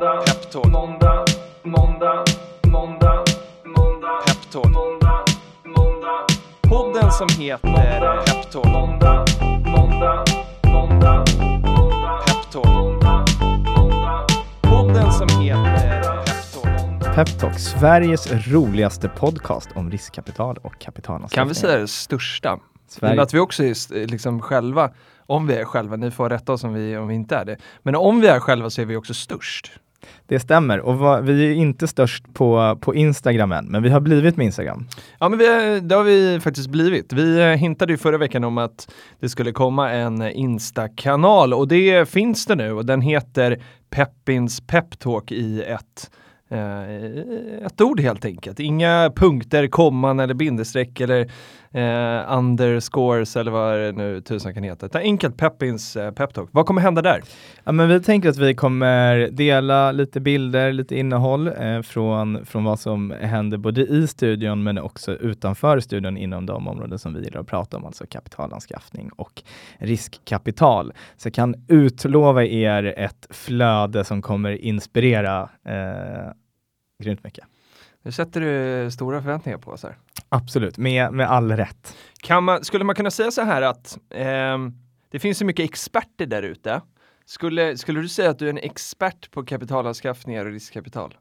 måndag, Peptalk. måndag, måndag, måndag, måndag, Peptalk. måndag, måndag, Podden som heter Peptalk. måndag, måndag, måndag, måndag, Peptalk. måndag, måndag, Podden som heter Peptalk. Peptalk, Sveriges roligaste podcast om riskkapital och kapitalanskaffning. Kan vi säga det största? Sverige- med att vi också är liksom själva, om vi är själva, ni får rätta oss om vi, om vi inte är det. Men om vi är själva så är vi också störst. Det stämmer och va, vi är inte störst på, på Instagram än, men vi har blivit med Instagram. Ja men vi, det har vi faktiskt blivit. Vi eh, hintade ju förra veckan om att det skulle komma en Insta-kanal och det finns det nu och den heter Peppins Peptalk i ett eh, ett ord helt enkelt. Inga punkter, komman eller bindestreck eller eh, underscores eller vad det nu tusan kan heta. Utan enkelt Peppins eh, Peptalk. Vad kommer hända där? Ja, men vi tänker att vi kommer dela lite bilder, lite innehåll eh, från, från vad som händer både i studion men också utanför studion inom de områden som vi gillar att prata om, alltså kapitalanskaffning och riskkapital. Så jag kan utlova er ett flöde som kommer inspirera eh, grymt mycket. Nu sätter du stora förväntningar på oss här. Absolut, med, med all rätt. Kan man, skulle man kunna säga så här att ehm, det finns så mycket experter där ute. Skulle, skulle du säga att du är en expert på kapitalanskaffningar och riskkapital?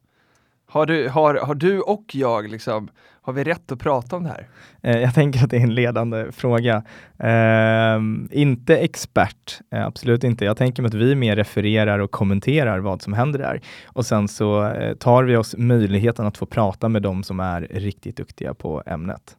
Har du, har, har du och jag, liksom, har vi rätt att prata om det här? Eh, jag tänker att det är en ledande fråga. Ehm, inte expert, eh, absolut inte. Jag tänker mig att vi mer refererar och kommenterar vad som händer där. Och sen så eh, tar vi oss möjligheten att få prata med de som är riktigt duktiga på ämnet.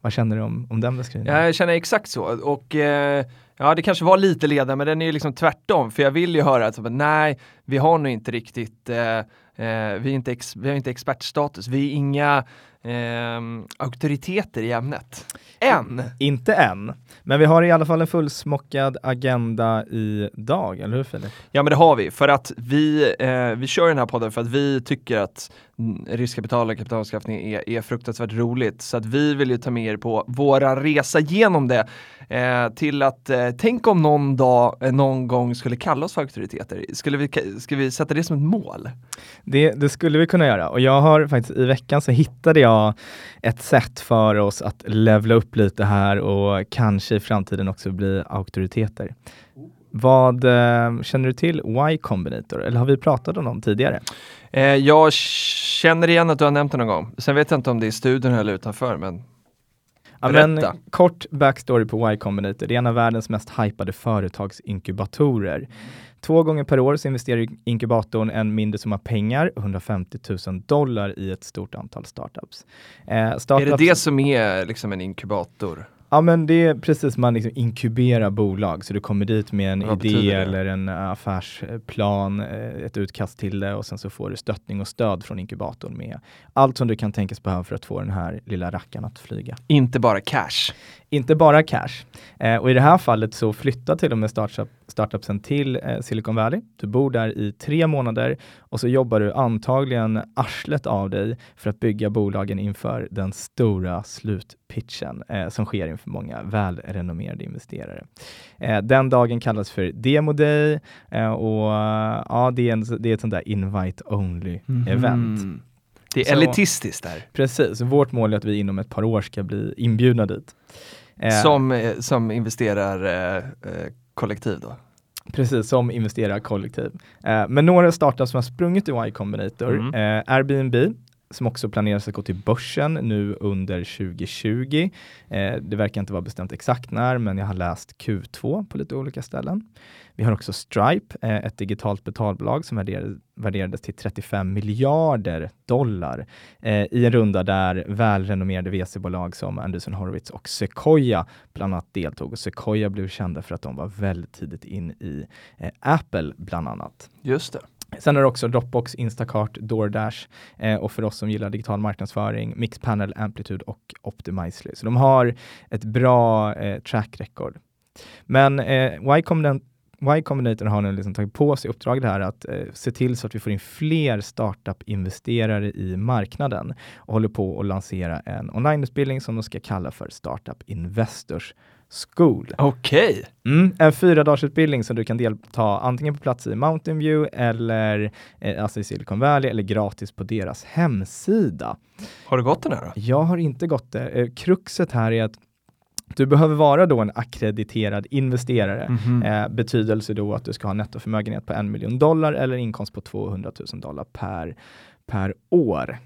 Vad känner du om, om den beskrivningen? Jag känner exakt så och eh, ja, det kanske var lite ledande, men den är ju liksom tvärtom, för jag vill ju höra att nej, vi har nog inte riktigt, eh, eh, vi, är inte ex, vi har inte expertstatus, vi är inga eh, auktoriteter i ämnet. Än! Inte än, men vi har i alla fall en fullsmockad agenda idag, eller hur Filip? Ja men det har vi, för att vi, eh, vi kör den här podden för att vi tycker att riskkapital och kapitalanskaffning är, är fruktansvärt roligt. Så att vi vill ju ta med er på våra resa genom det eh, till att eh, tänk om någon dag, eh, någon gång skulle kalla oss för auktoriteter. Skulle vi, ka- ska vi sätta det som ett mål? Det, det skulle vi kunna göra och jag har faktiskt i veckan så hittade jag ett sätt för oss att levla upp lite här och kanske i framtiden också bli auktoriteter. Vad eh, känner du till Y Combinator eller har vi pratat om dem tidigare? Eh, jag känner igen att du har nämnt det någon gång. Sen vet jag inte om det är i studion eller utanför, men Ja, men, kort backstory på Y Combinator. Det är en av världens mest hypade företagsinkubatorer. Två gånger per år så investerar inkubatorn en mindre summa pengar, 150 000 dollar i ett stort antal startups. Eh, är det startups det som är liksom en inkubator? Ja men det är precis, man liksom inkuberar bolag, så du kommer dit med en Vad idé eller en affärsplan, eh, ett utkast till det och sen så får du stöttning och stöd från inkubatorn med allt som du kan tänkas behöva för att få den här lilla rackaren att flyga. Inte bara cash. Inte bara cash. Eh, och i det här fallet så flyttar till och med startup, startupsen till eh, Silicon Valley. Du bor där i tre månader och så jobbar du antagligen arslet av dig för att bygga bolagen inför den stora slutpitchen eh, som sker inför många välrenommerade investerare. Eh, den dagen kallas för Demo Day eh, och eh, ja, det är, en, det är ett sånt där invite only event. Mm. Det är Så- elitistiskt där. Precis, vårt mål är att vi inom ett par år ska bli inbjudna dit. Eh, Som, eh, som investerar eh, kollektiv då. Precis, som investerar kollektiv. Eh, men några startups som har sprungit i Y Combinator, Mm. eh, Airbnb, som också planeras att gå till börsen nu under 2020. Eh, det verkar inte vara bestämt exakt när, men jag har läst Q2 på lite olika ställen. Vi har också Stripe, eh, ett digitalt betalbolag som värderades, värderades till 35 miljarder dollar eh, i en runda där välrenommerade VC-bolag som Anderson Horowitz och Sequoia bland annat deltog. Och Sequoia blev kända för att de var väldigt tidigt in i eh, Apple bland annat. Just det. Sen är det också Dropbox, Instacart, DoorDash eh, och för oss som gillar digital marknadsföring, Mixpanel, Amplitude och Optimizely. Så de har ett bra eh, track record. Men eh, Y Combinator Y Combinator har nu liksom tagit på sig uppdraget här att eh, se till så att vi får in fler startup-investerare i marknaden och håller på att lansera en onlineutbildning som de ska kalla för Startup Investors School. Okej, Mm, en fyra utbildning som du kan delta antingen på plats i Mountain View eller eh, alltså i Silicon Valley eller gratis på deras hemsida. har du gått den här då? Jag har inte gått det. Eh, Kruxet här är att du behöver vara då en akkrediterad investerare. Mhm. Eh, betydelse då att du ska ha nettoförmögenhet på en miljon dollar eller inkomst på 200 000 dollar per, per år.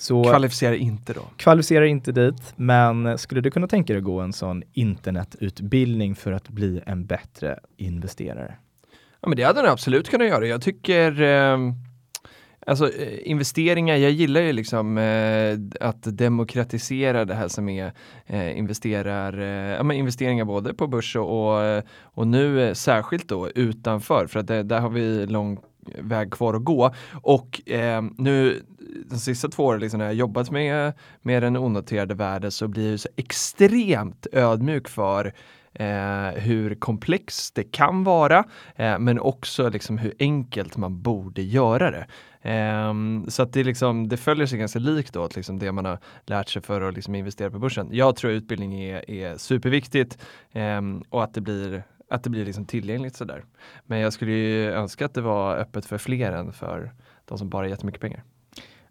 Så Kvalificerar inte då? kvalificerar inte dit, men skulle du kunna tänka dig att gå en sån internetutbildning för att bli en bättre investerare? Ja, men det hade den absolut kunnat göra. Jag tycker eh, Alltså eh, investeringar, jag gillar ju liksom eh, att demokratisera det här som är eh, investerar, eh, ja, men investeringar både på börs och, och, och nu eh, särskilt då utanför för att det, där har vi lång väg kvar att gå. Och eh, nu de sista två åren liksom, när jag jobbat med, med den onoterade världen så blir jag så extremt ödmjuk för eh, hur komplext det kan vara, eh, men också liksom hur enkelt man borde göra det. Eh, så att det, liksom, det följer sig ganska likt åt liksom det man har lärt sig för att liksom investera på börsen. Jag tror utbildning är, är superviktigt ehm, och att det blir att det blir liksom tillgängligt sådär. Men jag skulle ju önska att det var öppet för fler än för de som bara har jättemycket pengar.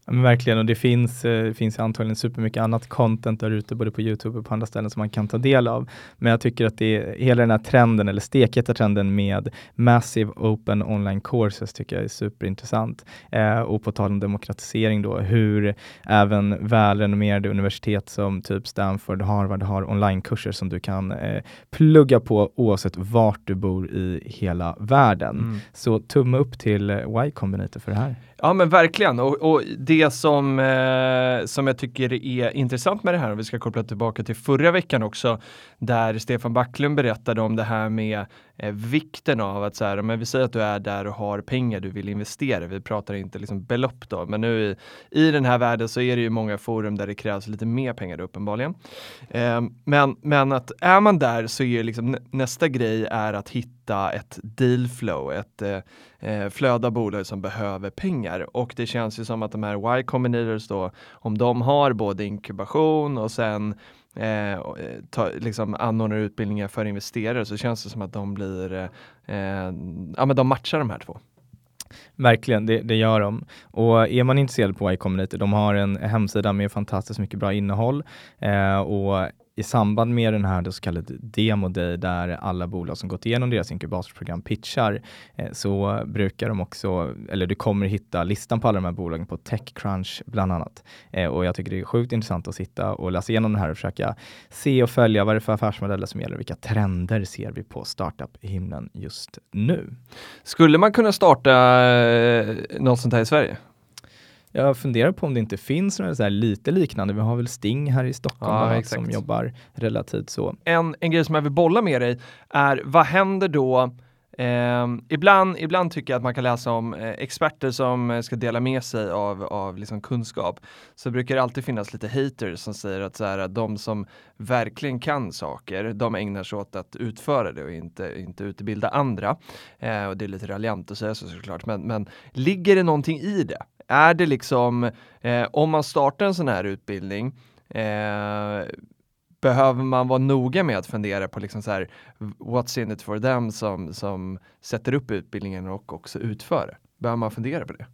Men verkligen, och det finns, eh, finns antagligen supermycket annat content där ute, både på Youtube och på andra ställen som man kan ta del av. Men jag tycker att det är, hela den här trenden, eller stekheta trenden med massive open online courses tycker jag är superintressant. Eh, och på tal om demokratisering då, hur även välrenommerade universitet som typ Stanford, Harvard har onlinekurser som du kan eh, plugga på oavsett vart du bor i hela världen. Mm. Så tumme upp till eh, Y Combinator för det här. Ja men verkligen. Och, och det som, eh, som jag tycker är intressant med det här, om vi ska koppla tillbaka till förra veckan också, där Stefan Backlund berättade om det här med eh, vikten av att så här, men vi säger att du är där och har pengar du vill investera, vi pratar inte liksom belopp då, men nu i, i den här världen så är det ju många forum där det krävs lite mer pengar uppenbarligen. Eh, men, men att är man där så är liksom nästa grej är att hitta ett deal flow, ett eh, eh, flöde av bolag som behöver pengar. Och det känns ju som att de här Y Combinators då, om de har både inkubation och sen Eh, eh, ta, liksom anordnar utbildningar för investerare så känns det som att de blir, eh, eh, ja men de matchar de här två. Verkligen, det, det gör de. Och är man intresserad på Y de har en hemsida med fantastiskt mycket bra innehåll eh, och i samband med den här så kallade Demo Day där alla bolag som gått igenom deras inkubatorprogram pitchar eh, så brukar de också, eller du kommer hitta listan på alla de här bolagen på Techcrunch bland annat. Eh, och jag tycker det är sjukt intressant att sitta och läsa igenom det här och försöka se och följa vad det är för affärsmodeller som gäller, vilka trender ser vi på startup-himlen just nu. Skulle man kunna starta eh, något sånt här i Sverige? Jag funderar på om det inte finns några så här lite liknande. Vi har väl Sting här i Stockholm Ja, annat, som jobbar relativt så. en, en grej som jag vill bolla med dig är vad händer då Ehm, ibland, ibland tycker jag att man kan läsa om eh, experter som eh, ska dela med sig av, av liksom kunskap. Så brukar det alltid finnas lite haters som säger att, så här, att de som verkligen kan saker, de ägnar sig åt att utföra det och inte, inte utbilda andra. Eh, och det är lite raljant att säga så såklart, men, men ligger det någonting i det? Är det liksom, eh, om man startar en sån här utbildning, eh, behöver man vara noga med att fundera på liksom så här, what's in it for them som, som sätter upp utbildningen och också utför det? Behöver man fundera på det?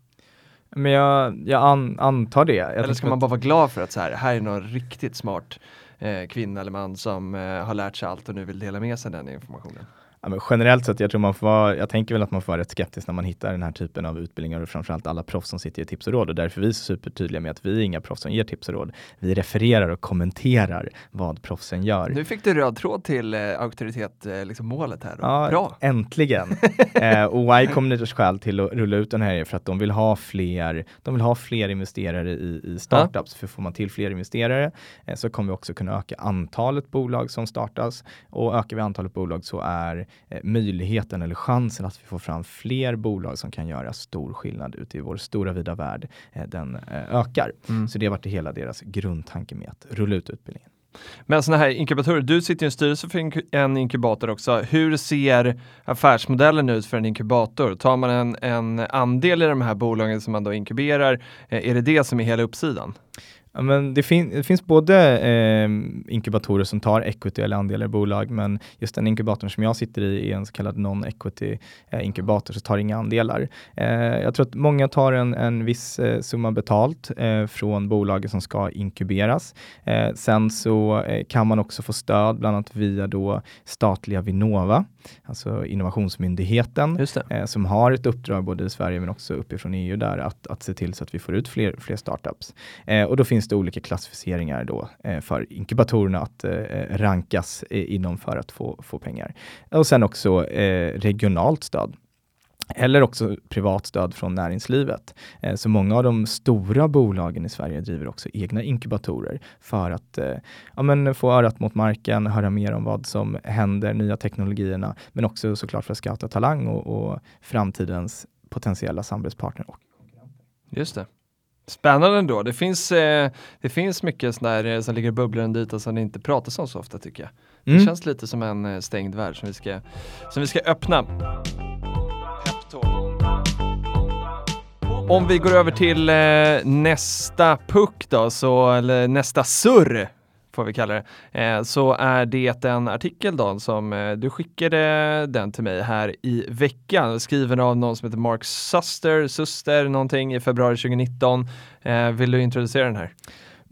Men jag, jag an, antar det. Jag Eller ska man bara vara glad för att så här, här är någon riktigt smart eh, kvinna eller man som eh, har lärt sig allt och nu vill dela med sig den informationen? Ja, generellt sett, jag tror man får vara, jag tänker väl att man får vara rätt skeptisk när man hittar den här typen av utbildningar och framförallt alla proffs som sitter i tips och råd och därför är vi supertydliga med att vi är inga proffs som ger tips och råd. Vi refererar och kommenterar vad proffsen gör. Nu fick du röd tråd till eh, auktoritet, eh, liksom målet här. Då. Ja, Bra! äntligen. eh, och Y Combinators skäl till att rulla ut den här är för att de vill ha fler, de vill ha fler investerare i, i startups. För får man till fler investerare eh, så kommer vi också kunna öka antalet bolag som startas. Och ökar vi antalet bolag så är möjligheten eller chansen att vi får fram fler bolag som kan göra stor skillnad ute i vår stora vida värld, eh, den eh, ökar. Mm. Så det har varit hela deras grundtanke med att rulla ut utbildningen. Men sådana här inkubatorer, du sitter i en styrelse för en inkubator också. Hur ser affärsmodellen ut för en inkubator? Tar man en, en andel i de här bolagen som man då inkuberar? Eh, är det det som är hela uppsidan? Ja, men det, fin det finns både eh, inkubatorer som tar equity eller andelar i bolag, men just den inkubatorn som jag sitter i är en så kallad non-equity eh, inkubator, så tar inga andelar. Eh, jag tror att många tar en, en viss eh, summa betalt eh, från bolaget som ska inkuberas. Eh, sen så kan man också få stöd, bland annat via då statliga Vinnova, alltså Innovationsmyndigheten, som har ett uppdrag både i Sverige men också uppifrån EU där att, att se till så att vi får ut fler, fler startups. Och då finns det olika klassificeringar då eh, för inkubatorerna att eh, eh, rankas eh, inom för att få, få pengar. Och sen också eh, regionalt stöd. Eller också privat stöd från näringslivet. Eh, så många av de stora bolagen i Sverige driver också egna inkubatorer för att eh, ja, men få örat mot marken, höra mer om vad som händer, nya teknologierna, men också såklart för att scouta talang och, och framtidens potentiella samarbetspartner. Just det. Spännande ändå. Det finns, eh, det finns mycket sånt där, eh, som ligger och bubblar under ytan som det inte pratas om så ofta tycker jag. Det Mm. känns lite som en eh, stängd värld som vi ska, som vi ska öppna. Om vi går över till eh, nästa puck då, så, eller nästa surr får vi kalla det, eh, så är det en artikel då som eh, du skickade den till mig här i veckan, skriven av någon som heter Mark Suster, Suster någonting i februari 2019. Eh, vill du introducera den här?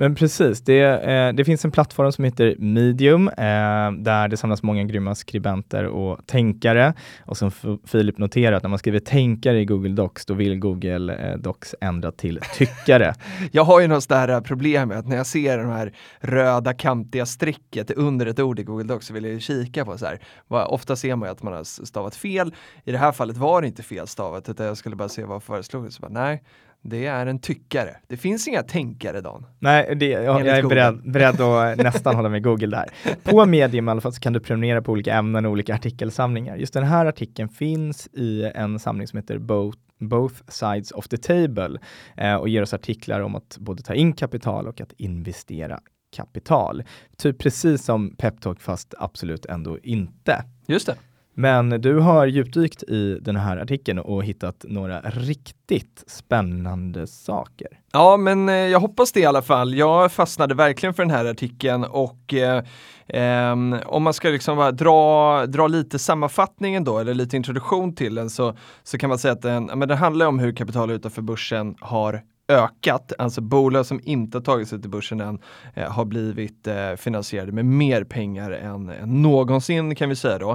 Men precis, det, eh, det finns en plattform som heter Medium eh, där det samlas många grymma skribenter och tänkare. Och som Filip Filip att när man skriver tänkare i Google Docs, då vill Google eh, Docs ändra till tyckare. Jag har ju något där eh, problem med att när jag ser de här röda kantiga strecket under ett ord i Google Docs så vill jag ju kika på så här. Ofta ser man ju att man har stavat fel. I det här fallet var det inte fel stavat utan jag skulle bara se vad föreslog. Så bara, nej, det är en tyckare. Det finns inga tänkare Dan. Nej, det, jag, jag är beredd, beredd att nästan hålla med Google där. På Medium i alla fall så kan du prenumerera på olika ämnen och olika artikelsamlingar. Just den här artikeln finns i en samling som heter Both Both Sides of the Table eh, och ger oss artiklar om att både ta in kapital och att investera kapital. Typ precis som Peptalk fast absolut ändå inte. Just det. Men du har djupdykt i den här artikeln och hittat några riktigt spännande saker. Ja, men eh, jag hoppas det i alla fall. Jag fastnade verkligen för den här artikeln och eh, ehm, om man ska liksom bara dra, dra lite sammanfattningen då, eller lite introduktion till den, så, så kan man säga att den, men den handlar om hur kapital utanför börsen har ökat, alltså bolag som inte har tagit sig till börsen än eh, har blivit eh, finansierade med mer pengar än, än någonsin kan vi säga då.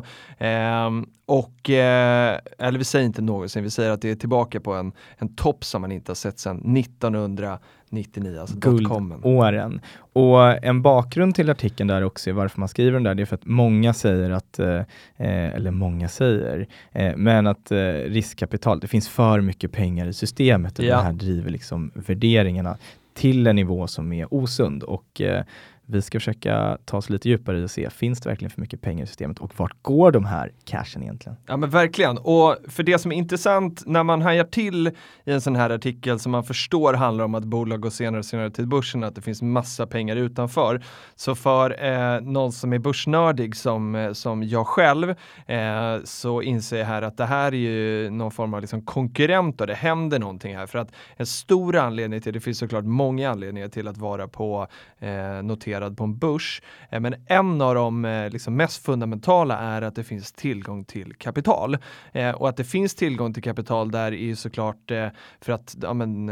Eh, och, eh, eller vi säger inte någonsin, vi säger att det är tillbaka på en, en topp som man inte har sett sedan 1900. 1999, alltså. Guldåren. Och en bakgrund till artikeln där också, varför man skriver den där, det är för att många säger att, eh, eh, eller många säger, eh, men att eh, riskkapital, det finns för mycket pengar i systemet och Ja. det här driver liksom värderingarna till en nivå som är osund. Och eh, vi ska försöka ta oss lite djupare i och se, finns det verkligen för mycket pengar i systemet och vart går de här cashen egentligen? Ja men verkligen. Och för det som är intressant när man hajar till i en sån här artikel som man förstår handlar om att bolag går senare och senare till börsen, att det finns massa pengar utanför. Så för eh, någon som är börsnördig som, eh, som jag själv eh, så inser jag här att det här är ju någon form av liksom konkurrent och det händer någonting här. För att en stor anledning till, det finns såklart många anledningar till att vara på eh, noterad på en börs. Eh, men en av de eh, liksom mest fundamentala är att det finns tillgång till kapital. Eh, och att det finns tillgång till kapital där är ju såklart för att ja, men,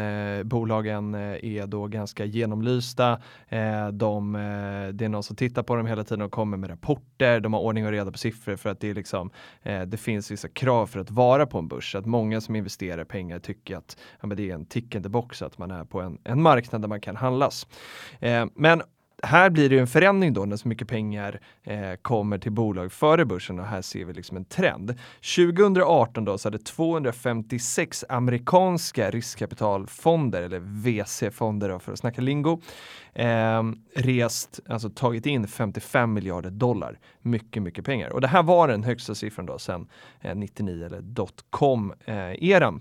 bolagen är då ganska genomlysta. De, det är någon som tittar på dem hela tiden och kommer med rapporter. De har ordning och reda på siffror för att det, är liksom, det finns vissa krav för att vara på en börs. Att många som investerar pengar tycker att ja, men det är en tick the box att man är på en, en marknad där man kan handlas. Men här blir det ju en förändring då när så mycket pengar eh, kommer till bolag före börsen och här ser vi liksom en trend. 2018 då så hade 256 amerikanska riskkapitalfonder eller VC-fonder för att snacka lingo eh, rest, alltså tagit in 55 miljarder dollar. Mycket, mycket pengar. Och det här var den högsta siffran då sedan eh, 99 eller dotcom eh, eran.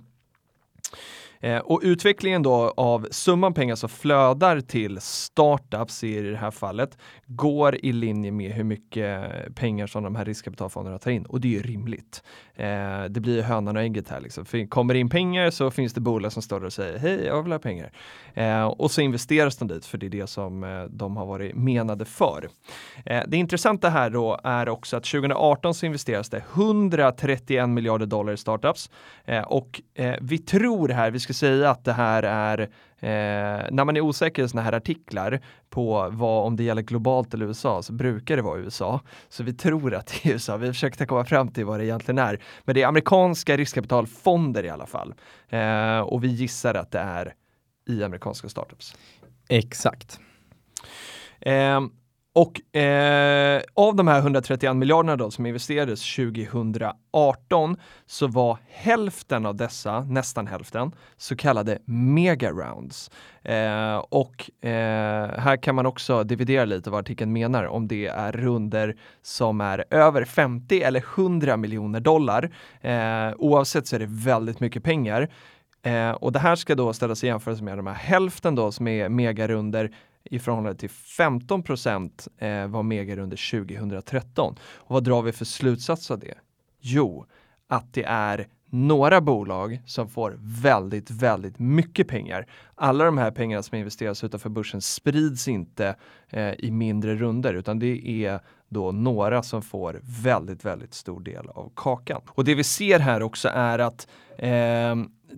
Eh, och utvecklingen då av summan pengar som flödar till startups i det här fallet går i linje med hur mycket pengar som de här riskkapitalfonderna tar in och det är ju rimligt. Eh, det blir hönan och ägget här liksom. För kommer det in pengar så finns det bolag som står där och säger hej, jag vill ha pengar. Eh, och så investeras de dit för det är det som eh, de har varit menade för. Eh, det intressanta här då är också att 2018 så investeras det 131 miljarder dollar i startups eh, och eh, vi tror här, vi ska säga att det här är Eh, när man är osäker i sådana här artiklar på vad, om det gäller globalt eller USA, så brukar det vara USA. Så vi tror att det är USA. Vi försökte komma fram till vad det egentligen är. Men det är amerikanska riskkapitalfonder i alla fall. Eh, och vi gissar att det är i amerikanska startups. Exakt. Eh, och eh, av de här 131 miljarderna då som investerades 2018 så var hälften av dessa, nästan hälften, så kallade mega rounds. Eh, och eh, här kan man också dividera lite vad artikeln menar om det är runder som är över 50 eller 100 miljoner dollar. Eh, oavsett så är det väldigt mycket pengar. Eh, och det här ska då ställas i jämförelse med de här hälften då som är megarunder i förhållande till 15 procent eh, var megar under 2013. Och vad drar vi för slutsats av det? Jo, att det är några bolag som får väldigt, väldigt mycket pengar. Alla de här pengarna som investeras utanför börsen sprids inte eh, i mindre runder utan det är då några som får väldigt, väldigt stor del av kakan. Och det vi ser här också är att eh,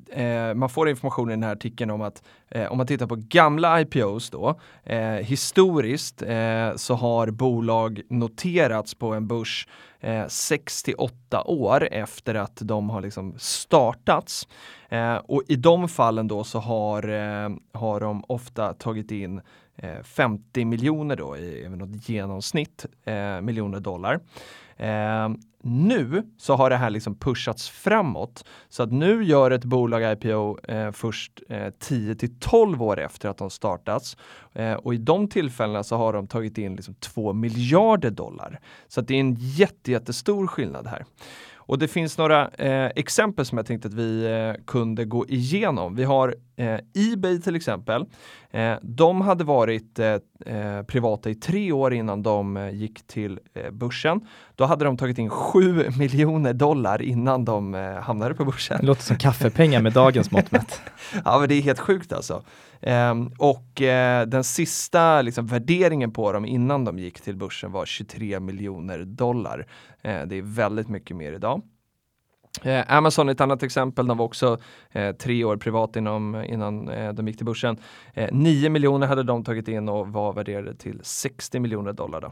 eh, man får information i den här artikeln om att eh, om man tittar på gamla IPOs då, eh, historiskt eh, så har bolag noterats på en börs eh, 6 till 8 år efter att de har liksom startats. Eh, och i de fallen då så har, eh, har de ofta tagit in eh, 50 miljoner då i något genomsnitt eh, miljoner dollar. Eh, nu så har det här liksom pushats framåt så att nu gör ett bolag IPO eh, först eh, 10 till 12 år efter att de startats eh, och i de tillfällena så har de tagit in liksom 2 miljarder dollar. Så att det är en jätte, jättestor skillnad här. Och det finns några eh, exempel som jag tänkte att vi eh, kunde gå igenom. Vi har eh, Ebay till exempel. Eh, de hade varit eh, eh, privata i tre år innan de gick till börsen. Då hade de tagit in 7 miljoner dollar innan de hamnade på börsen. Det låter som kaffepengar med dagens mått mätt. ja, men det är helt sjukt alltså. Um, och eh, den sista liksom, värderingen på dem innan de gick till börsen var 23 miljoner dollar. Uh, det är väldigt mycket mer idag. Eh, Amazon är ett annat exempel, de var också eh, tre år privat inom, innan eh, de gick till börsen. Eh, 9 miljoner hade de tagit in och var värderade till 60 miljoner dollar. Då.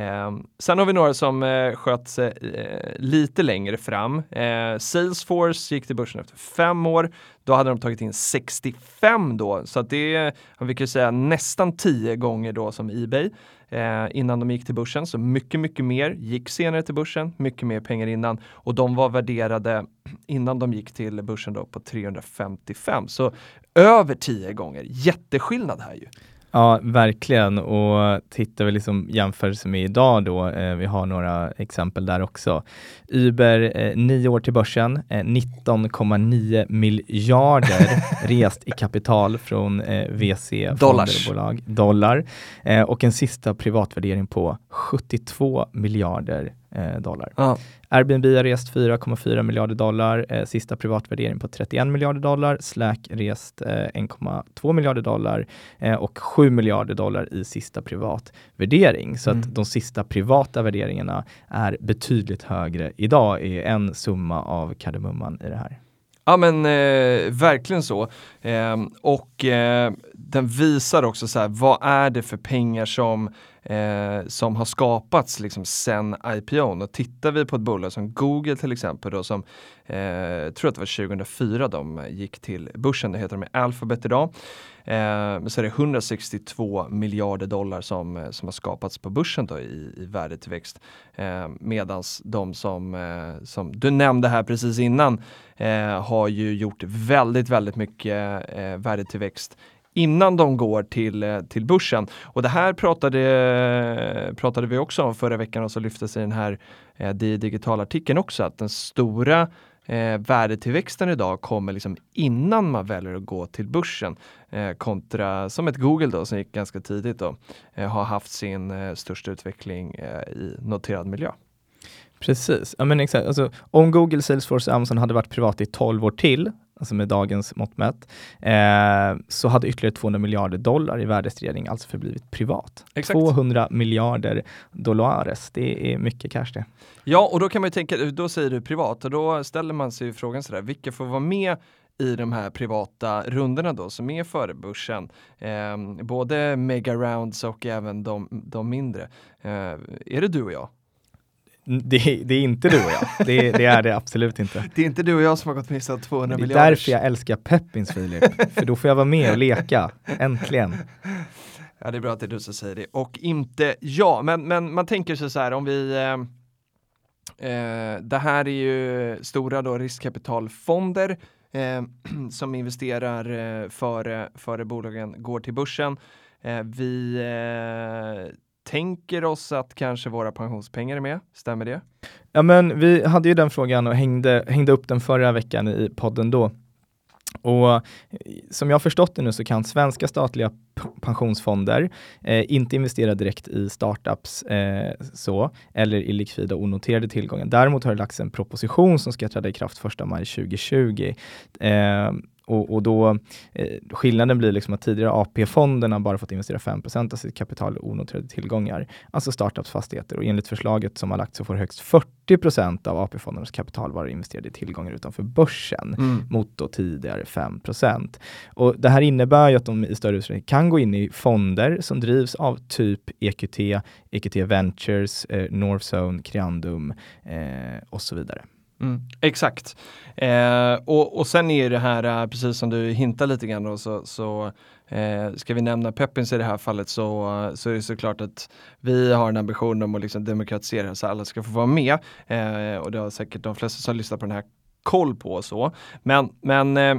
Eh, sen har vi några som eh, sköt sig eh, lite längre fram. Eh, Salesforce gick till börsen efter fem år. Då hade de tagit in 65 då, så att det är, vi kan säga nästan 10 gånger då som Ebay eh, innan de gick till börsen. Så mycket, mycket mer gick senare till börsen, mycket mer pengar innan och de var värderade innan de gick till börsen då på 355. Så över 10 gånger, jätteskillnad här ju. Ja, verkligen. Och tittar vi liksom jämförelse med idag då, eh, vi har några exempel där också. Uber, eh, nio år till börsen, eh, 19,9 miljarder rest i kapital från eh, VC, bolag, dollar. Eh, och en sista privatvärdering på 72 miljarder eh, dollar. Ja. Airbnb har rest 4,4 miljarder dollar, eh, sista privatvärdering på 31 miljarder dollar. Slack rest eh, 1,2 miljarder dollar eh, och 7 miljarder dollar i sista privatvärdering. Så mm. att de sista privata värderingarna är betydligt högre idag, är en summa av kardemumman i det här. Ja men eh, verkligen så. Eh, och eh, den visar också så här, vad är det för pengar som, eh, som har skapats liksom sen IPOn? Och tittar vi på ett bolag som Google till exempel då som, eh, tror att det var 2004 de gick till börsen, det heter de Alphabet idag. Eh, så är det 162 miljarder dollar som, eh, som har skapats på börsen då i, i värdetillväxt. Eh, medans de som, eh, som du nämnde här precis innan eh, har ju gjort väldigt, väldigt mycket eh, värdetillväxt innan de går till, eh, till börsen. Och det här pratade, pratade vi också om förra veckan och så lyftes i den här eh, digitalartikeln också att den stora eh, värdetillväxten idag kommer liksom innan man väljer att gå till börsen eh, kontra som ett Google då som gick ganska tidigt då eh, har haft sin eh, största utveckling eh, i noterad miljö. Precis, ja, men exakt. Alltså, om Google, Salesforce och Amazon hade varit privat i 12 år till, alltså med dagens mått mätt, eh, så hade ytterligare 200 miljarder dollar i värdestegring alltså förblivit privat. Exakt. 200 miljarder dollares, det är mycket cash det. Ja, och då kan man ju tänka, då säger du privat och då ställer man sig ju frågan sådär, vilka får vara med i de här privata rundorna då som är före börsen. Eh, både mega rounds och även de, de mindre. Eh, är det du och jag? Det, det är inte du och jag, det, det är det absolut inte. Det är inte du och jag som har gått miste om 200 Det är miljarder. därför jag älskar Peppins Filip, för då får jag vara med och leka, äntligen. Ja, det är bra att det är du som säger det och inte jag. Men, men man tänker sig så här om vi eh, eh, det här är ju stora då riskkapitalfonder eh, som investerar eh, före, före bolagen går till börsen. Eh, vi eh, tänker oss att kanske våra pensionspengar är med, stämmer det? Ja men vi hade ju den frågan och hängde, hängde upp den förra veckan i podden då. Och eh, som jag har förstått det nu så kan svenska statliga pensionsfonder eh, inte investera direkt i startups eh, så, eller i likvida onoterade tillgångar. Däremot har det lagts en proposition som ska träda i kraft 1 maj 2020. Eh, och, och då, eh, skillnaden blir liksom att tidigare AP-fonderna bara fått investera 5% av sitt kapital i onoterade tillgångar, alltså startups fastigheter. Och enligt förslaget som har lagts så får högst 40% av AP-fondernas kapital vara investerade i tillgångar utanför börsen mot då tidigare 5 Och Det här innebär ju att de i större utsträckning kan gå in i fonder som drivs av typ EQT, EQT Ventures, eh, Northzone, Creandum eh, och så vidare. Mm, exakt. Eh, och, och sen är det här, eh, precis som du hintar lite grann då, så, så eh, ska vi nämna Peppins i det här fallet så, eh, så är det såklart att vi har en ambition om att liksom demokratisera så alla ska få vara med. Eh, och det har säkert de flesta som lyssnar på den här koll på och så. Men, men eh,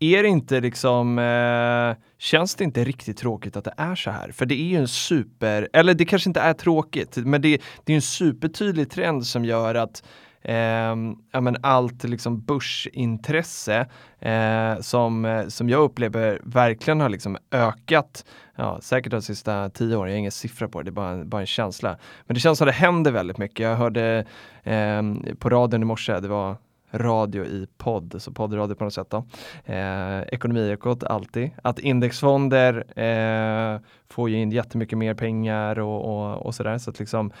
är det inte liksom, eh, känns det inte riktigt tråkigt att det är så här? För det är ju en super, eller det kanske inte är tråkigt, men det, det är en supertydlig trend som gör att eh, ja, men allt liksom börsintresse eh, som, eh, som jag upplever verkligen har liksom ökat Ja, säkert de sista tio åren, jag har ingen siffra på det, det är bara, bara en känsla. Men det känns som att det händer väldigt mycket. Jag hörde eh, på radion i morse, det var radio i podd, så poddradio på något sätt då. Eh, Ekonomiekot alltid. Att indexfonder eh, får ju in jättemycket mer pengar och, och, och sådär. Så att liksom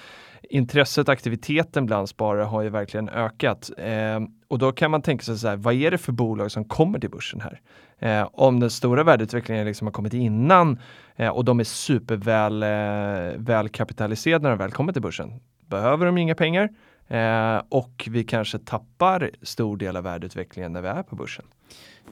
intresset och aktiviteten bland sparare har ju verkligen ökat. Eh, och då kan man tänka sig så här, vad är det för bolag som kommer till börsen här? Eh, om den stora värdeutvecklingen liksom har kommit innan eh, och de är superväl eh, välkapitaliserade när de väl kommer till börsen. Behöver de inga pengar? Eh, och vi kanske tappar stor del av värdeutvecklingen när vi är på börsen.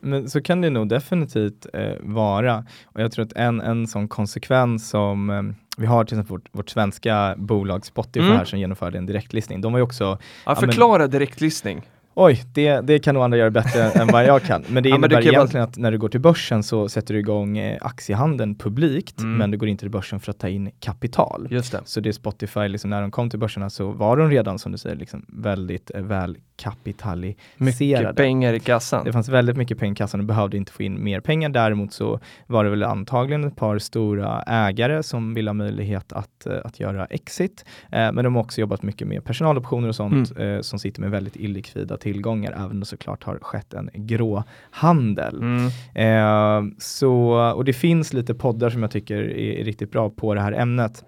Men så kan det nog definitivt eh, vara. Och jag tror att en, en sån konsekvens som eh, vi har till exempel vårt, vårt svenska bolag Spotify Mm. här som genomförde en direktlistning. De var ju också, Ja, men- förklara direktlistning. Oj, det, det kan nog andra göra bättre än vad jag kan. Men det Ja, men innebär kan ju bara- egentligen att när du går till börsen så sätter du igång eh, aktiehandeln publikt, Mm. men du går inte till börsen för att ta in kapital. Just det. Så det är Spotify, liksom, när de kom till börserna så var de redan som du säger liksom, väldigt eh, väl Mycket kapitaliserade. pengar i kassan. Det fanns väldigt mycket pengar i kassan och behövde inte få in mer pengar. Däremot så var det väl antagligen ett par stora ägare som ville ha möjlighet att, eh, att göra exit. Eh, men de har också jobbat mycket med personaloptioner och sånt eh, som sitter med väldigt illikvida tillgångar, även om det såklart har skett en grå handel. Mm. Eh, så, och det finns lite poddar som jag tycker är, är riktigt bra på det här ämnet.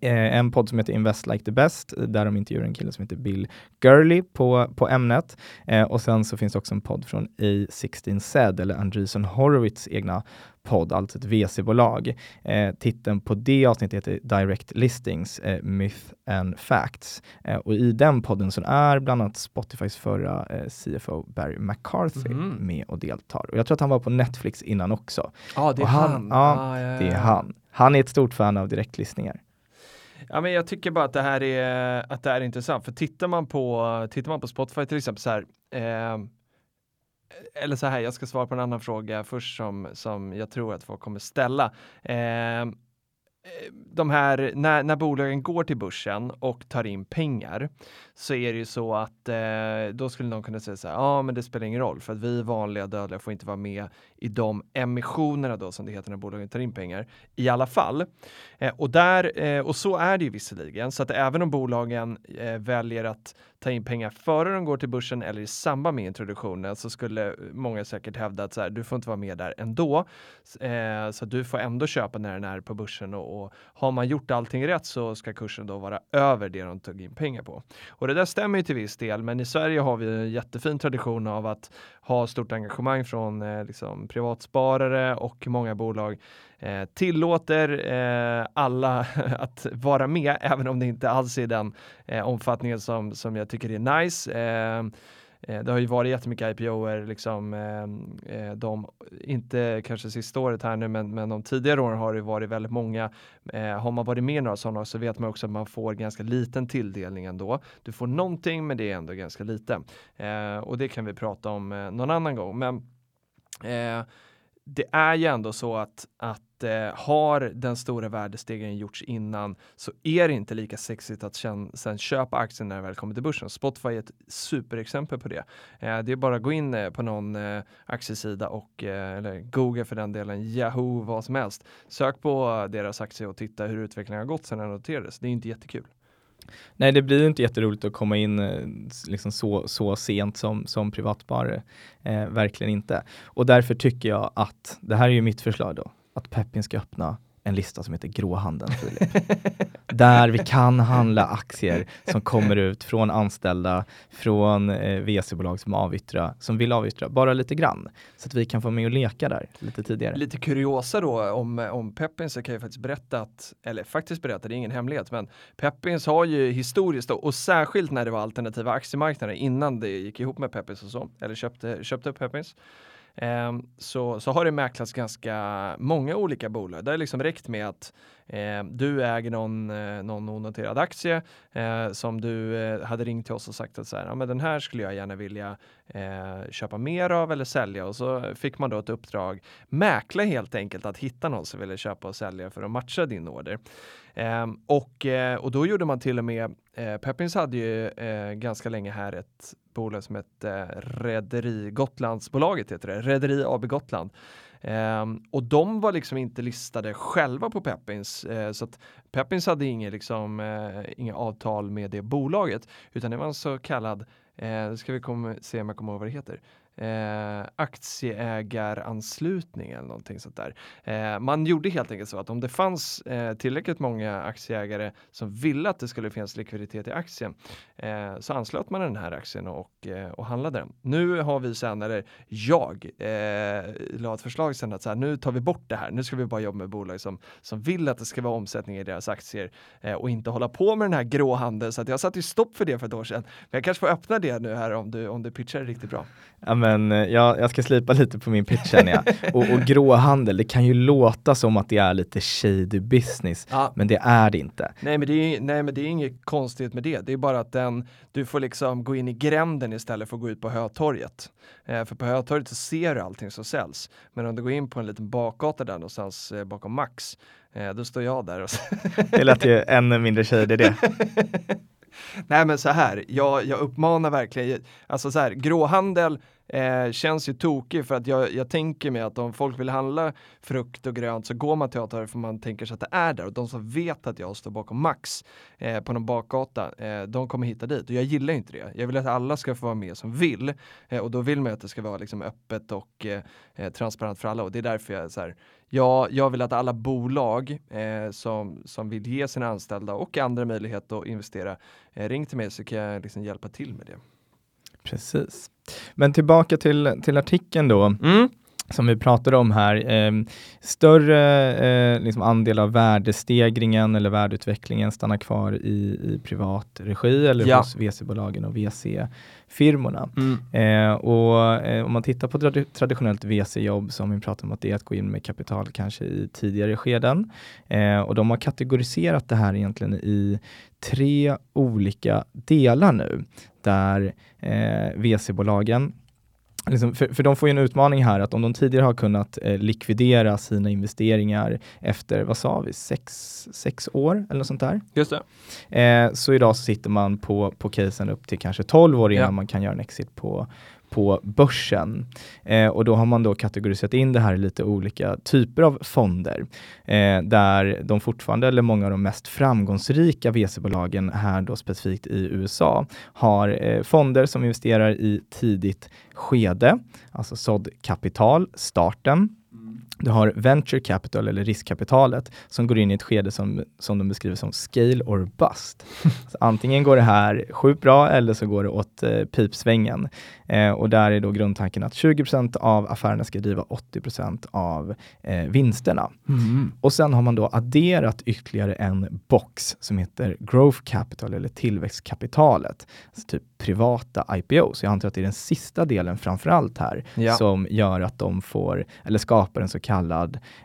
Eh, en podd som heter Invest Like the Best, där de intervjuar en kille som heter Bill Gurley på, på ämnet. Eh, och sen så finns det också en podd från A16 Said, eller Andreessen Horowitz egna podd, alltså ett VC-bolag. Eh, titeln på det avsnittet heter Direct Listings, eh, Myth and Facts. Eh, och i den podden så är bland annat Spotifys förra eh, CFO Barry McCarthy Mhm. med och deltar. Och jag tror att han var på Netflix innan också. Ja, det är Och han- han. ja, Ah, ja, Det är ja. han. Han är ett stort fan av direktlistningar. Ja, men jag tycker bara att det här är, att det här är intressant. För tittar man på, tittar man på Spotify till exempel så här. Eh, eller så här, jag ska svara på en annan fråga först som, som jag tror att folk kommer ställa. Eh, Eh, de här, när, när bolagen går till börsen och tar in pengar så är det ju så att eh, då skulle någon kunna säga så här, ja ah, men det spelar ingen roll för att vi vanliga dödliga får inte vara med i de emissionerna då som det heter när bolagen tar in pengar i alla fall. Eh, och, där, eh, och så är det ju visserligen, så att även om bolagen eh, väljer att ta in pengar före de går till börsen eller i samband med introduktionen så skulle många säkert hävda att så här, du får inte vara med där ändå. Eh, så du får ändå köpa när den är på börsen och, och har man gjort allting rätt så ska kursen då vara över det de tog in pengar på. Och det där stämmer ju till viss del, men i Sverige har vi en jättefin tradition av att har stort engagemang från eh, liksom, privatsparare och många bolag eh, tillåter eh, alla att vara med, även om det inte alls är den eh, omfattningen som, som jag tycker är nice. Eh, Eh, det har ju varit jättemycket IPOer, liksom, ehm, eh, de, inte kanske sista året här nu, men, men de tidigare åren har det varit väldigt många. Eh, har man varit med i några sådana så vet man också att man får ganska liten tilldelning ändå. Du får någonting, men det är ändå ganska lite. Eh, och det kan vi prata om eh, någon annan gång. Men eh, det är ju ändå så att, att eh, har den stora värdestegringen gjorts innan så är det inte lika sexigt att sen, sen köpa aktien när det väl kommer till börsen. Spotify är ett superexempel på det. Eh, det är bara att gå in eh, på någon eh, aktiesida och eh, eller Google för den delen, Yahoo, vad som helst. Sök på deras aktie och titta hur utvecklingen har gått sedan den noterades. Det är inte jättekul. Nej, det blir inte jätteroligt att komma in eh, liksom så, så sent som, som privatsparare. Eh, verkligen inte. Och därför tycker jag att, det här är ju mitt förslag då, att Peppin ska öppna en lista som heter gråhandeln, Filip. Där vi kan handla aktier som kommer ut från anställda, från eh, VC-bolag som avyttra, som vill avyttra, bara lite grann. Så att vi kan få med och leka där lite tidigare. Lite kuriosa då om, om Peppins så kan jag faktiskt berätta att, eller faktiskt berätta, det är ingen hemlighet, men Peppins har ju historiskt då, och särskilt när det var alternativa aktiemarknader innan det gick ihop med Peppins och så, eller köpte, köpte upp Peppins eh, så, så har det mäklats ganska många olika bolag. Det har liksom räckt med att eh, du äger någon, eh, någon onoterad aktie eh, som du eh, hade ringt till oss och sagt att så här, ja, men den här skulle jag gärna vilja eh, köpa mer av eller sälja och så fick man då ett uppdrag mäkla helt enkelt att hitta någon som ville köpa och sälja för att matcha din order. Ehm, och, eh, och då gjorde man till och med, eh, Peppins hade ju eh, ganska länge här ett bolag som hette eh, Rederi Gotlandsbolaget heter det, Rederi AB Gotland. Um, och de var liksom inte listade själva på Peppins. Uh, så att Peppins hade inget liksom, eh, uh, inga avtal med det bolaget utan det var en så kallad, uh, ska vi komma, se om jag kommer ihåg vad det heter, eh, aktieägaranslutning eller någonting sånt där. Eh, man gjorde helt enkelt så att om det fanns eh, tillräckligt många aktieägare som ville att det skulle finnas likviditet i aktien eh, så anslöt man den här aktien och, eh, och handlade den. Nu har vi sen, eller jag, eh, la ett förslag sen att så här, nu tar vi bort det här. Nu ska vi bara jobba med bolag som, som vill att det ska vara omsättning i deras aktier eh, och inte hålla på med den här gråhandeln. Så att jag satte ju stopp för det för ett år sedan. Men jag kanske får öppna det nu här om du, om du pitchar det riktigt bra. Ja, men eh, jag, jag ska slipa lite på min pitch känner jag. och, och gråhandel, det kan ju låta som att det är lite shady business, ja. men det är det inte. Nej men det är, nej, men det är inget konstigt med det. Det är bara att den, du får liksom gå in i gränden istället för att gå ut på Hötorget. Eh, för på Hötorget så ser du allting som säljs. Men om du går in på en liten bakgata där någonstans eh, bakom Max, eh, då står jag där. Och det lät ju ännu mindre shady det. Nej men så här, jag, jag uppmanar verkligen, alltså så här, gråhandel eh, känns ju tokig för att jag, jag tänker mig att om folk vill handla frukt och grönt så går man till Atari för man tänker sig att det är där och de som vet att jag står bakom Max eh, på någon bakgata, eh, de kommer hitta dit och jag gillar inte det. Jag vill att alla ska få vara med som vill eh, och då vill man att det ska vara liksom öppet och eh, eh, transparent för alla och det är därför jag så här, Ja, jag vill att alla bolag eh, som, som vill ge sina anställda och andra möjlighet att investera, eh, ring till mig så kan jag liksom hjälpa till med det. Precis. Men tillbaka till, till artikeln då. Mm som vi pratade om här, eh, större eh, liksom andel av värdestegringen eller värdeutvecklingen stannar kvar i, i privat regi eller ja. hos VC-bolagen och VC-firmorna. Mm. Eh, och eh, om man tittar på trad traditionellt VC-jobb som vi pratar om att det är att gå in med kapital kanske i tidigare skeden. Eh, och de har kategoriserat det här egentligen i tre olika delar nu där eh, VC-bolagen Liksom, för, för de får ju en utmaning här att om de tidigare har kunnat eh, likvidera sina investeringar efter, vad sa vi, sex, sex år eller något sånt där. Just det. Eh, så idag så sitter man på, på casen upp till kanske 12 år innan Ja. man kan göra en exit på, på börsen. Eh, och då har man då kategoriserat in det här i lite olika typer av fonder. Eh, där de fortfarande, eller många av de mest framgångsrika VC-bolagen här då specifikt i USA, har eh, fonder som investerar i tidigt skede, alltså sådd kapital, starten. Du har venture capital eller riskkapitalet som går in i ett skede som, som de beskriver som scale or bust. så antingen går det här sjukt bra eller så går det åt eh, pipsvängen. Eh, och där är då grundtanken att 20% av affärerna ska driva 80% av eh, vinsterna. Och sen har man då adderat ytterligare en box som heter growth capital eller tillväxtkapitalet. Alltså typ privata IPOs. Jag antar att det är den sista delen framförallt här Ja. som gör att de får, eller skapar en så kallad,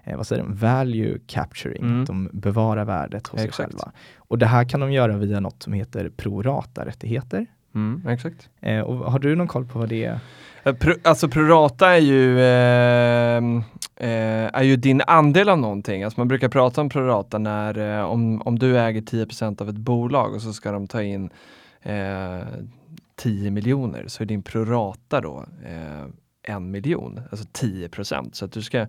eh, vad säger de, value capturing. Mm. Att de bevarar värdet hos sig Exakt. själva. Och det här kan de göra via något som heter prorata-rättigheter. Mm, exakt. Eh, och har du någon koll på vad det är? Eh, Pro, alltså prorata är ju, eh, eh, är ju din andel av någonting. Alltså man brukar prata om prorata när eh, om, om du äger 10% av ett bolag och så ska de ta in eh, 10 miljoner så är din prorata då eh, en miljon, alltså 10 Så att du ska,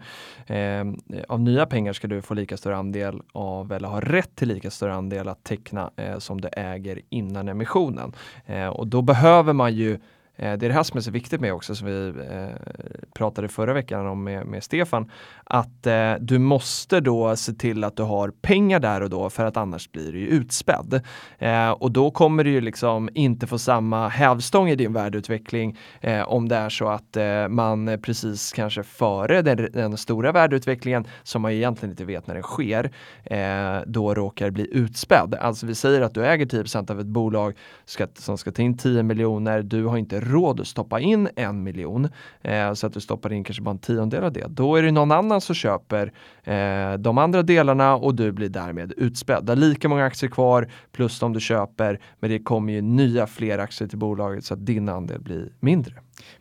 eh, av nya pengar ska du få lika stor andel av, eller ha rätt till lika stor andel att teckna eh, som du äger innan emissionen. Eh, och då behöver man ju Eh, Det är det här som är så viktigt med också som vi eh, pratade förra veckan om med, med Stefan. Att eh, du måste då se till att du har pengar där och då för att annars blir du ju utspädd. Eh, och då kommer du ju liksom inte få samma hävstång i din värdeutveckling om det är så att man precis kanske före den, den stora värdeutvecklingen som man egentligen inte vet när den sker eh, då råkar bli utspädd. Alltså vi säger att du äger 10% av ett bolag ska, som ska ta in 10 miljoner, du har inte råd att stoppa in en miljon eh, så att du stoppar in kanske bara en tiondel av det. Då är det någon annan som köper eh, de andra delarna och du blir därmed utspädd. Du har lika många aktier kvar plus de du köper men det kommer ju nya fler aktier till bolaget så att din andel blir mindre.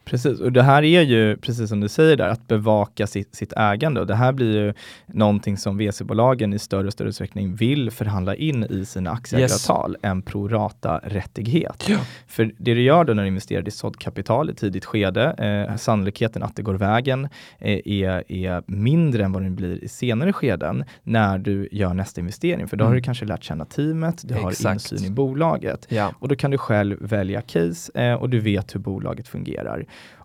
Precis, och det här är ju, precis som du säger där, att bevaka sitt, sitt ägande. Och det här blir ju någonting som VC-bolagen i större och större utsträckning vill förhandla in i sina aktieägaravtal, en prorata-rättighet. Ja. För det du gör då när du investerar i sådd kapital i tidigt skede, eh, sannolikheten att det går vägen eh, är, är mindre än vad den blir i senare skeden när du gör nästa investering. För då har Mm. du kanske lärt känna teamet, du har Exakt. insyn i bolaget. Ja. Och då kan du själv välja case eh, och du vet hur bolaget fungerar.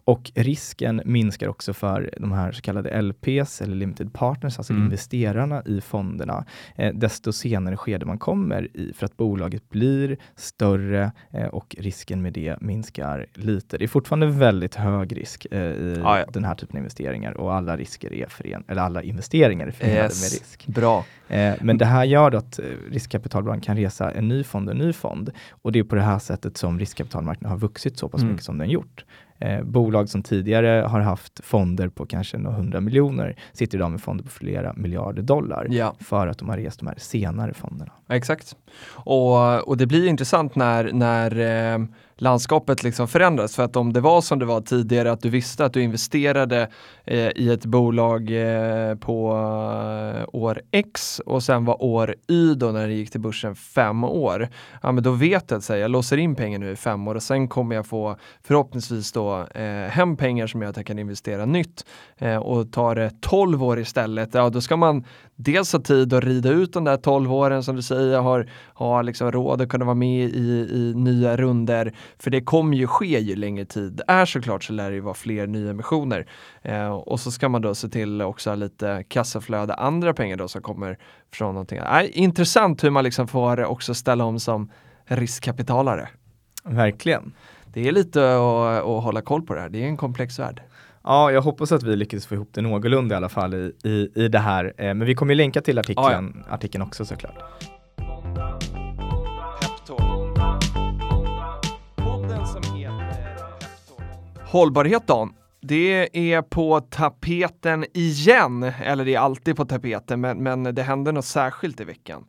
Och risken minskar också för de här så kallade LPs eller limited partners, alltså Mm. investerarna i fonderna, eh, desto senare skede man kommer i för att bolaget blir större eh, och risken med det minskar lite. Det är fortfarande väldigt hög risk eh, i Ja, ja. den här typen av investeringar och alla risker är fören eller alla investeringar är förenade med Yes. risk. Bra. Eh, men det här gör då att eh, riskkapitalbolag kan resa en ny fond och en ny fond. Och det är på det här sättet som riskkapitalmarknaden har vuxit så pass Mm. mycket som den gjort. Eh, bolag som tidigare har haft fonder på kanske några hundra miljoner sitter idag med fonder på flera miljarder dollar Ja. för att de har rest de här senare fonderna. Exakt. Och, och det blir intressant när, när eh, landskapet liksom förändras. För att om det var som det var tidigare, att du visste att du investerade eh, i ett bolag eh, på eh, år X och sen var år Y då när det gick till börsen fem år. Ja men då vet jag att säga, jag låser in pengar nu i fem år och sen kommer jag få förhoppningsvis då eh, hem pengar som gör att jag kan investera nytt. Eh, och tar det 12 år istället, ja då ska man dels ha tid att rida ut de där 12 åren som du säger, har, har liksom råd att kunna vara med i, i nya runder. För det kommer ju ske ju längre tid det är såklart så lär det ju vara fler nyemissioner. Eh, och så ska man då se till också ha lite kassaflöde, andra pengar då som kommer från någonting. Eh, intressant hur man liksom får också ställa om som riskkapitalare. Verkligen. Det är lite att, att hålla koll på det här, det är en komplex värld. Ja, jag hoppas att vi lyckas få ihop det någorlunda i alla fall i, i, i det här. Eh, men vi kommer ju länka till artikeln, artikeln också såklart. Hållbarhet Dan det är på tapeten igen, eller det är alltid på tapeten, men, men det händer något särskilt i veckan.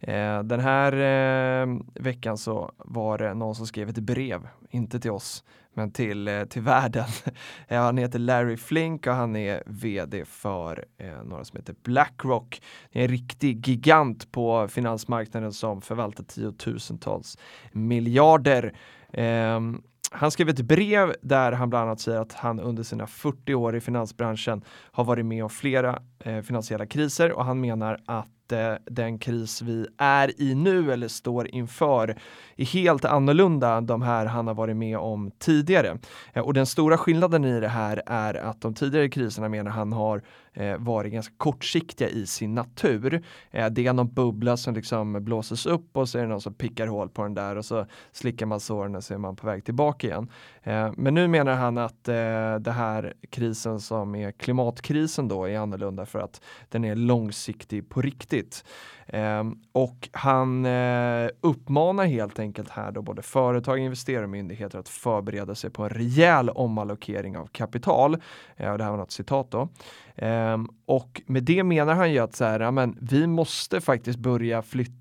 Eh, den här eh, veckan så var det någon som skrev ett brev, inte till oss, men till, eh, till världen. Eh, han heter Larry Flink och han är vd för eh, några som heter Blackrock. Det är en riktig gigant på finansmarknaden som förvaltar tiotusentals miljarder. Ehm, han skrev ett brev där han bland annat säger att han under sina 40 år i finansbranschen har varit med om flera eh, finansiella kriser och han menar att eh, den kris vi är i nu eller står inför är helt annorlunda än de här han har varit med om tidigare. Eh, och den stora skillnaden i det här är att de tidigare kriserna menar han har eh, varit ganska kortsiktiga i sin natur. Eh, det är någon bubbla som liksom blåses upp och så är det någon som pickar hål på den där och så slickar man såren och så är man på väg tillbaka igen. Eh, men nu menar han att eh, det här krisen som är klimatkrisen då är annorlunda för att den är långsiktig på riktigt. Ehm, och han eh, uppmanar helt enkelt här då både företag, investerare och myndigheter att förbereda sig på en rejäl omallokering av kapital. Eh, och det här var något citat då. Ehm, och med det menar han ju att så här, ja, men, vi måste faktiskt börja flytta.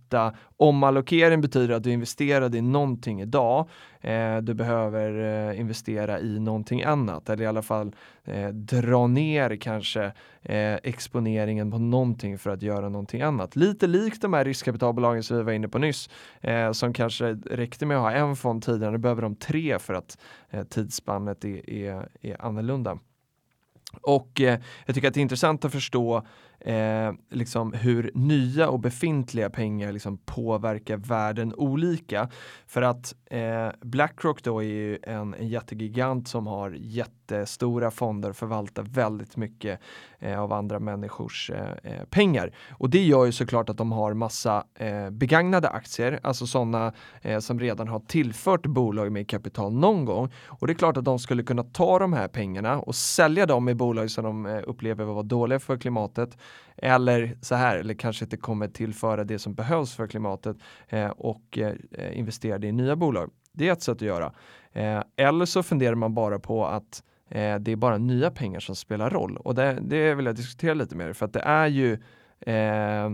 Omallokering betyder att du investerade i någonting idag. Eh, du behöver eh, investera i någonting annat eller i alla fall eh, dra ner kanske eh, exponeringen på någonting för att göra någonting annat. Lite likt de här riskkapitalbolagen som vi var inne på nyss eh, som kanske räckte med att ha en fond tidigare, nu behöver de tre för att eh, tidsspannet är, är, är annorlunda. Och eh, jag tycker att det är intressant att förstå eh, liksom hur nya och befintliga pengar liksom påverkar världen olika. För att eh, Blackrock då är ju en, en jättegigant som har jättestora fonder och förvaltar väldigt mycket eh, av andra människors eh, eh, pengar. Och det gör ju såklart att de har massa eh, begagnade aktier, alltså sådana eh, som redan har tillfört bolag med kapital någon gång. Och det är klart att de skulle kunna ta de här pengarna och sälja dem i bolag som de eh, upplever vara dåliga för klimatet eller så här, eller kanske inte kommer tillföra det som behövs för klimatet eh, och eh, investera det i nya bolag. Det är ett sätt att göra. Eh, eller så funderar man bara på att eh, det är bara nya pengar som spelar roll och det, det vill jag diskutera lite mer för att det är ju eh,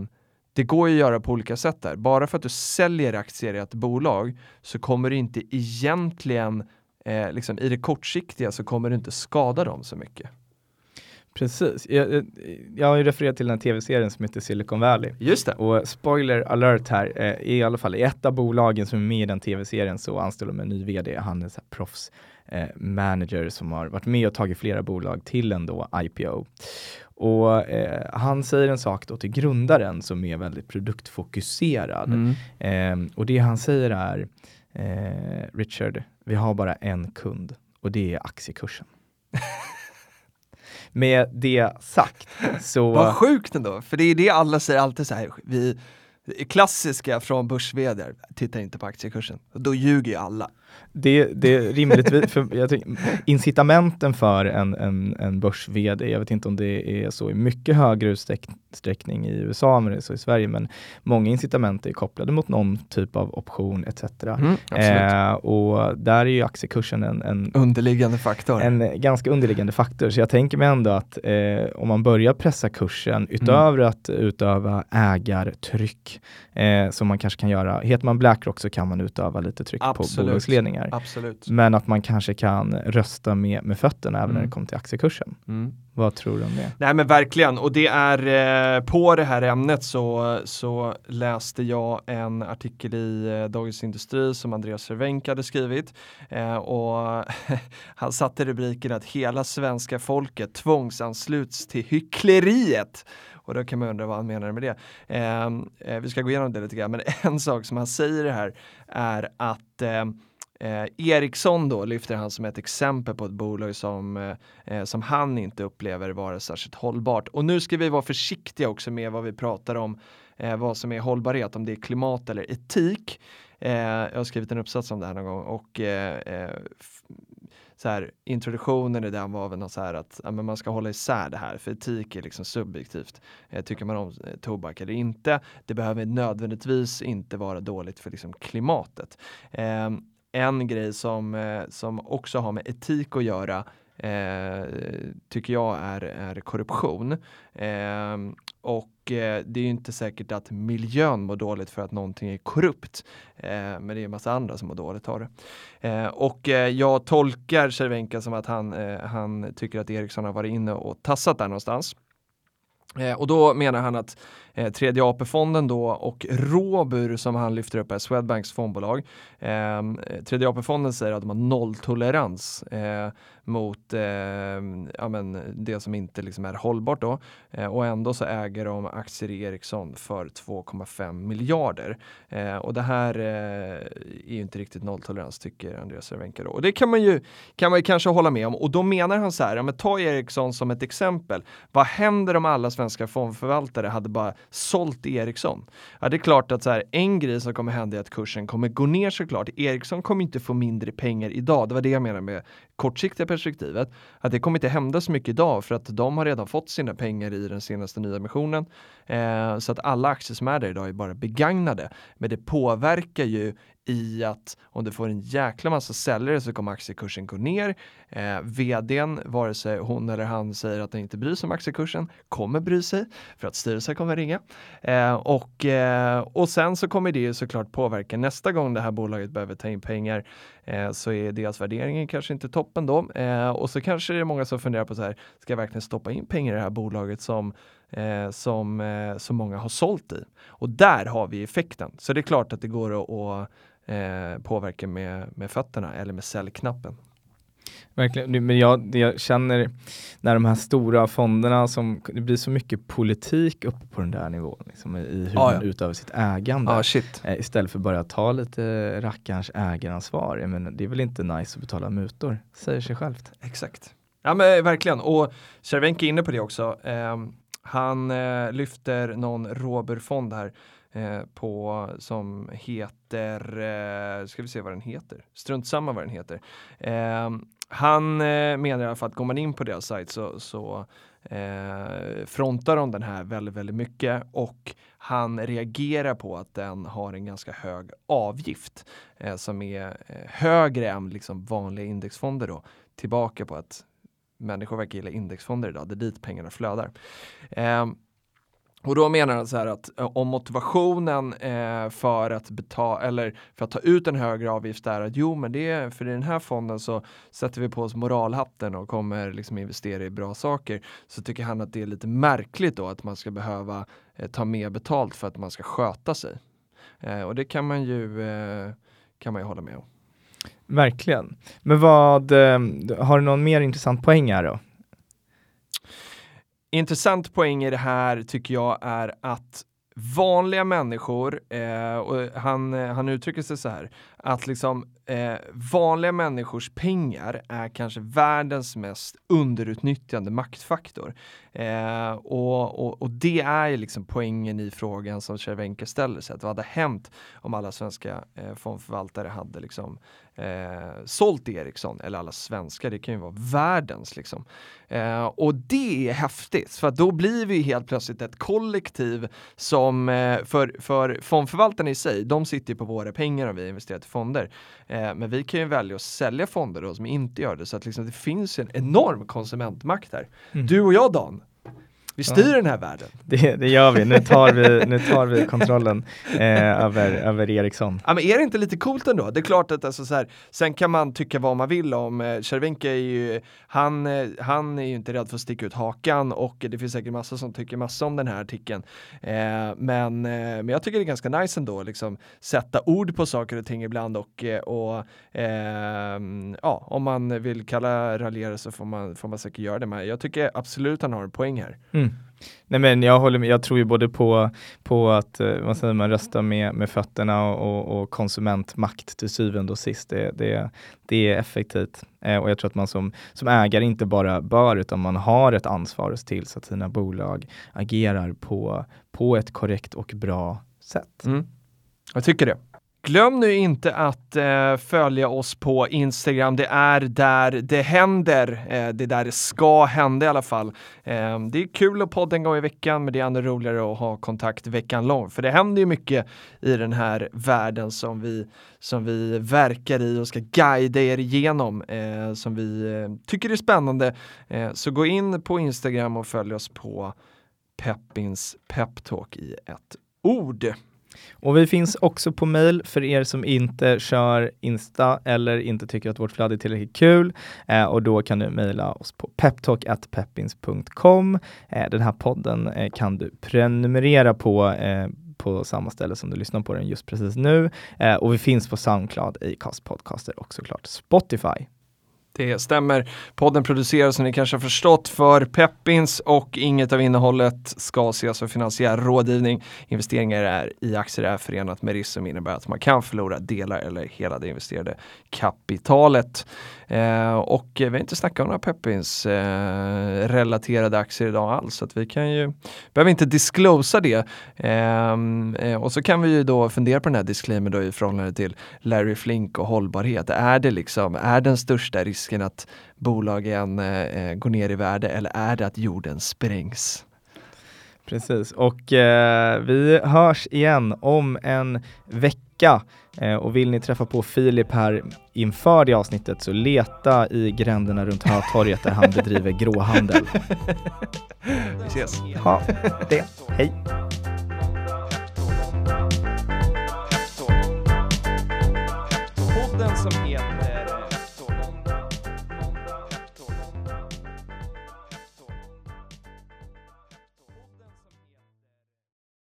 det går ju att göra på olika sätt där. Bara för att du säljer aktier i ett bolag så kommer du inte egentligen, eh, liksom, i det kortsiktiga så kommer du inte skada dem så mycket. Precis. Jag, jag har ju refererat till den tv-serien som heter Silicon Valley. Just det. Och spoiler alert här, eh, i alla fall i ett av bolagen som är med i den tv-serien så anställer de en ny vd. Han är så här proffs eh, manager som har varit med och tagit flera bolag till en då IPO. Och eh, han säger en sak då till grundaren som är väldigt produktfokuserad. Mm. Eh, och det han säger är eh, Richard, vi har bara en kund och det är aktiekursen. Med det sagt så... Vad sjukt ändå, för det är det alla säger alltid så här, vi, klassiska från börs tittar inte på aktiekursen. Då ljuger ju alla. Det, det är rimligtvis, för jag tycker, incitamenten för en, en, en börs jag vet inte om det är så i mycket högre utsträckning i USA än det är så i Sverige, men många incitament är kopplade mot någon typ av option etc. Mm, eh, och där är ju aktiekursen en, en underliggande faktor. En ganska underliggande faktor, så jag tänker mig ändå att eh, om man börjar pressa kursen utöver mm. att utöva ägartryck eh, som man kanske kan göra, heter man Blackrock så kan man utöva lite tryck Absolut. på bolagsledningen föreningar. Absolut. Men att man kanske kan rösta med, med fötterna även mm. när det kommer till aktiekursen. Mm. Vad tror du om det? Nej men verkligen och det är eh, på det här ämnet så, så läste jag en artikel i eh, Dagens Industri som Andreas Cervenka hade skrivit eh, och han satte rubriken att hela svenska folket tvångsansluts till hyckleriet. Och då kan man undra vad han menar med det. Ehm, eh, vi ska gå igenom det lite grann, men en sak som han säger här är att eh, Ericsson då lyfter han som ett exempel på ett bolag som, eh, eh, som han inte upplever vara särskilt hållbart. Och nu ska vi vara försiktiga också med vad vi pratar om, eh, vad som är hållbarhet, om det är klimat eller etik. Eh, jag har skrivit en uppsats om det här någon gång och eh, eh så här, introduktionen i den var väl något så här att ja, man ska hålla isär det här för etik är liksom subjektivt. Eh, tycker man om eh, tobak eller inte? Det behöver nödvändigtvis inte vara dåligt för liksom, klimatet. Eh, en grej som, eh, som också har med etik att göra eh, tycker jag är, är korruption. Eh, och eh, det är ju inte säkert att miljön mår dåligt för att någonting är korrupt. Eh, men det är en massa andra som mår dåligt av det. Eh, och eh, jag tolkar Cervenka som att han, eh, han tycker att Ericsson har varit inne och tassat där någonstans. Eh, och då menar han att eh, tredje AP-fonden då och Robur som han lyfter upp är Swedbanks fondbolag. Ehm, eh, tredje AP-fonden säger att de har nolltolerans eh, mot eh, ja, men det som inte liksom är hållbart då. Eh, och ändå så äger de aktier i Ericsson för 2,5 miljarder. Eh, och det här eh, är ju inte riktigt nolltolerans tycker Andreas Cervenka då. Och det kan man ju, kan man ju kanske hålla med om. Och då menar han så här, ja, men ta Ericsson som ett exempel. Vad händer om alla svenska fondförvaltare hade bara sålt Ericsson? Ja, det är klart att så här, en grej som kommer hända är att kursen kommer gå ner såklart. Ericsson kommer inte få mindre pengar idag. Det var det jag menade med kortsiktiga perspektivet. Att det kommer inte hända så mycket idag för att de har redan fått sina pengar i den senaste nyemissionen. Eh, så att alla aktier som är där idag är bara begagnade. Men det påverkar ju i att om du får en jäkla massa säljare så kommer aktiekursen gå ner. Eh, vdn, vare sig hon eller han säger att den inte bryr sig om aktiekursen, kommer bry sig för att styrelsen kommer ringa. Eh, och, eh, och sen så kommer det ju såklart påverka nästa gång det här bolaget behöver ta in pengar eh, så är deras värderingen kanske inte toppen då. Eh, och så kanske det är många som funderar på så här, ska jag verkligen stoppa in pengar i det här bolaget som eh, som eh, så många har sålt i. Och där har vi effekten. Så det är klart att det går att, att eh, påverka med, med fötterna eller med säljknappen. Verkligen, men jag, jag känner när de här stora fonderna som, det blir så mycket politik uppe på den där nivån, liksom, i hur Ja, man utövar sitt ägande. Shit. Eh, Istället för bara ta lite rackarns ägaransvar. Menar, det är väl inte nice att betala mutor, säger sig självt. Exakt. Ja men verkligen. Och Cervenka är inne på det också. Ehm, han eh, lyfter någon Robur-fond här eh, Eh, på som heter, eh, ska vi se vad den heter, strunt samma vad den heter. Eh, han eh, menar i alla fall att går man in på deras sajt så, så eh, frontar de den här väldigt, väldigt mycket och han reagerar på att den har en ganska hög avgift eh, som är eh, högre än liksom vanliga indexfonder då tillbaka på att människor verkar gilla indexfonder idag, det är dit pengarna flödar. Eh, och då menar han så här att eh, om motivationen eh, för att betala eller för att ta ut en högre avgift är att jo men det är för i den här fonden så sätter vi på oss moralhatten och kommer liksom investera i bra saker så tycker han att det är lite märkligt då att man ska behöva eh, ta mer betalt för att man ska sköta sig. Eh, och det kan man ju eh, kan man ju hålla med om. Verkligen. Men vad, eh, har du någon mer intressant poäng här då? Intressant poäng i det här tycker jag är att vanliga människor, eh, och han, eh, han uttrycker sig så här, att liksom eh, vanliga människors pengar är kanske världens mest underutnyttjande maktfaktor. Eh, och, och, och det är ju liksom poängen i frågan som Cervenka ställer sig, att vad hade hänt om alla svenska eh, fondförvaltare hade liksom eh, sålt Ericsson, eller alla svenskar, det kan ju vara världens liksom. Eh, och det är häftigt, för att då blir vi helt plötsligt ett kollektiv som, eh, för, för fondförvaltarna i sig, de sitter ju på våra pengar och vi har investerat i fonder. Eh, men vi kan ju välja att sälja fonder då som inte gör det, så att liksom det finns en enorm konsumentmakt här. Mm. Du och jag Dan, vi styr Ja. den här världen. Det, det gör vi. Nu tar vi, nu tar vi kontrollen eh, över, över Ericsson. Ja, men är det inte lite coolt ändå? Det är klart att alltså, så här, sen kan man tycka vad man vill om eh, Cervenka är ju, han, eh, han är ju inte rädd för att sticka ut hakan och det finns säkert massa som tycker massa om den här artikeln. Eh, men, eh, men jag tycker det är ganska nice ändå, liksom sätta ord på saker och ting ibland och, och eh, ja, om man vill kalla raljera så får man, får man säkert göra det. Men jag tycker absolut han har en poäng här. Mm. Nej men jag håller med, jag tror ju både på, på att eh, vad säger man, rösta med, med fötterna och, och, och konsumentmakt till syvende och sist. Det, det, det är effektivt. Eh, och jag tror att man som, som ägare inte bara bör utan man har ett ansvar att se till så att sina bolag agerar på, på ett korrekt och bra sätt. Mm. Jag tycker det. Glöm nu inte att eh, följa oss på Instagram. Det är där det händer. Eh, det är där det ska hända i alla fall. Eh, det är kul att podda en gång i veckan, men det är ännu roligare att ha kontakt veckan lång. För det händer ju mycket i den här världen som vi, som vi verkar i och ska guida er igenom, eh, som vi eh, tycker är spännande. Eh, så gå in på Instagram och följ oss på Peppins Peptalk i ett ord. Och vi finns också på mail för er som inte kör Insta eller inte tycker att vårt flöde är tillräckligt kul. Eh, och då kan du mejla oss på peptalk.peppins.com. Eh, den här podden eh, kan du prenumerera på eh, på samma ställe som du lyssnar på den just precis nu. Eh, och vi finns på Soundcloud, Acast Podcaster och såklart Spotify. Det stämmer. Podden produceras som ni kanske har förstått för Peppins och inget av innehållet ska ses som finansiell rådgivning. Investeringar är, i aktier är förenat med risk som innebär att man kan förlora delar eller hela det investerade kapitalet. Eh, och vi har inte snackat om några Peppins eh, relaterade aktier idag alls så att vi kan ju, behöver inte disclosa det. Ehm, eh, och så kan vi ju då fundera på den här disclaimer då i förhållande till Larry Flink och hållbarhet. Är det liksom, är den största risken att bolagen eh, eh går ner i värde eller är det att jorden sprängs? Precis, och eh, vi hörs igen om en vecka. Eh, och vill ni träffa på Filip här inför det avsnittet så leta i gränderna runt Hötorget där han bedriver gråhandel. Vi ses! Ha det, hej!